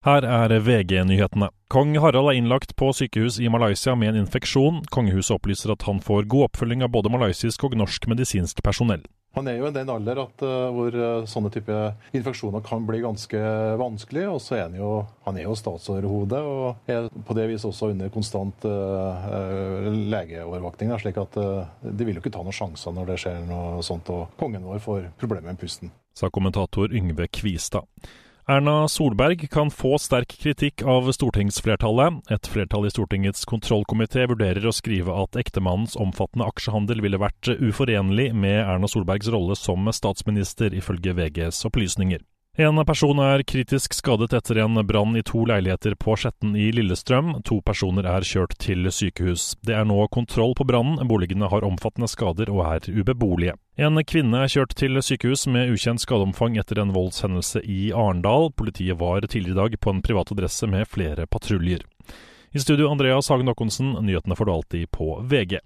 Her er VG-nyhetene. Kong Harald er innlagt på sykehus i Malaysia med en infeksjon. Kongehuset opplyser at han får god oppfølging av både malaysisk og norsk medisinsk personell. Han er jo i den alder at, uh, hvor uh, sånne type infeksjoner kan bli ganske vanskelig. Og så er han jo, han er jo statsoverhode og er på det vis også under konstant uh, legeovervåkning. slik at de vil jo ikke ta noen sjanser når det skjer noe sånt og kongen vår får problemer med pusten. Sa kommentator Yngve Kvistad. Erna Solberg kan få sterk kritikk av stortingsflertallet. Et flertall i Stortingets kontrollkomité vurderer å skrive at ektemannens omfattende aksjehandel ville vært uforenlig med Erna Solbergs rolle som statsminister, ifølge VGs opplysninger. En person er kritisk skadet etter en brann i to leiligheter på Skjetten i Lillestrøm. To personer er kjørt til sykehus. Det er nå kontroll på brannen, boligene har omfattende skader og er ubeboelige. En kvinne er kjørt til sykehus med ukjent skadeomfang etter en voldshendelse i Arendal. Politiet var tidligere i dag på en privat adresse med flere patruljer. I studio Andreas Hagen Håkonsen, nyhetene får du alltid på VG.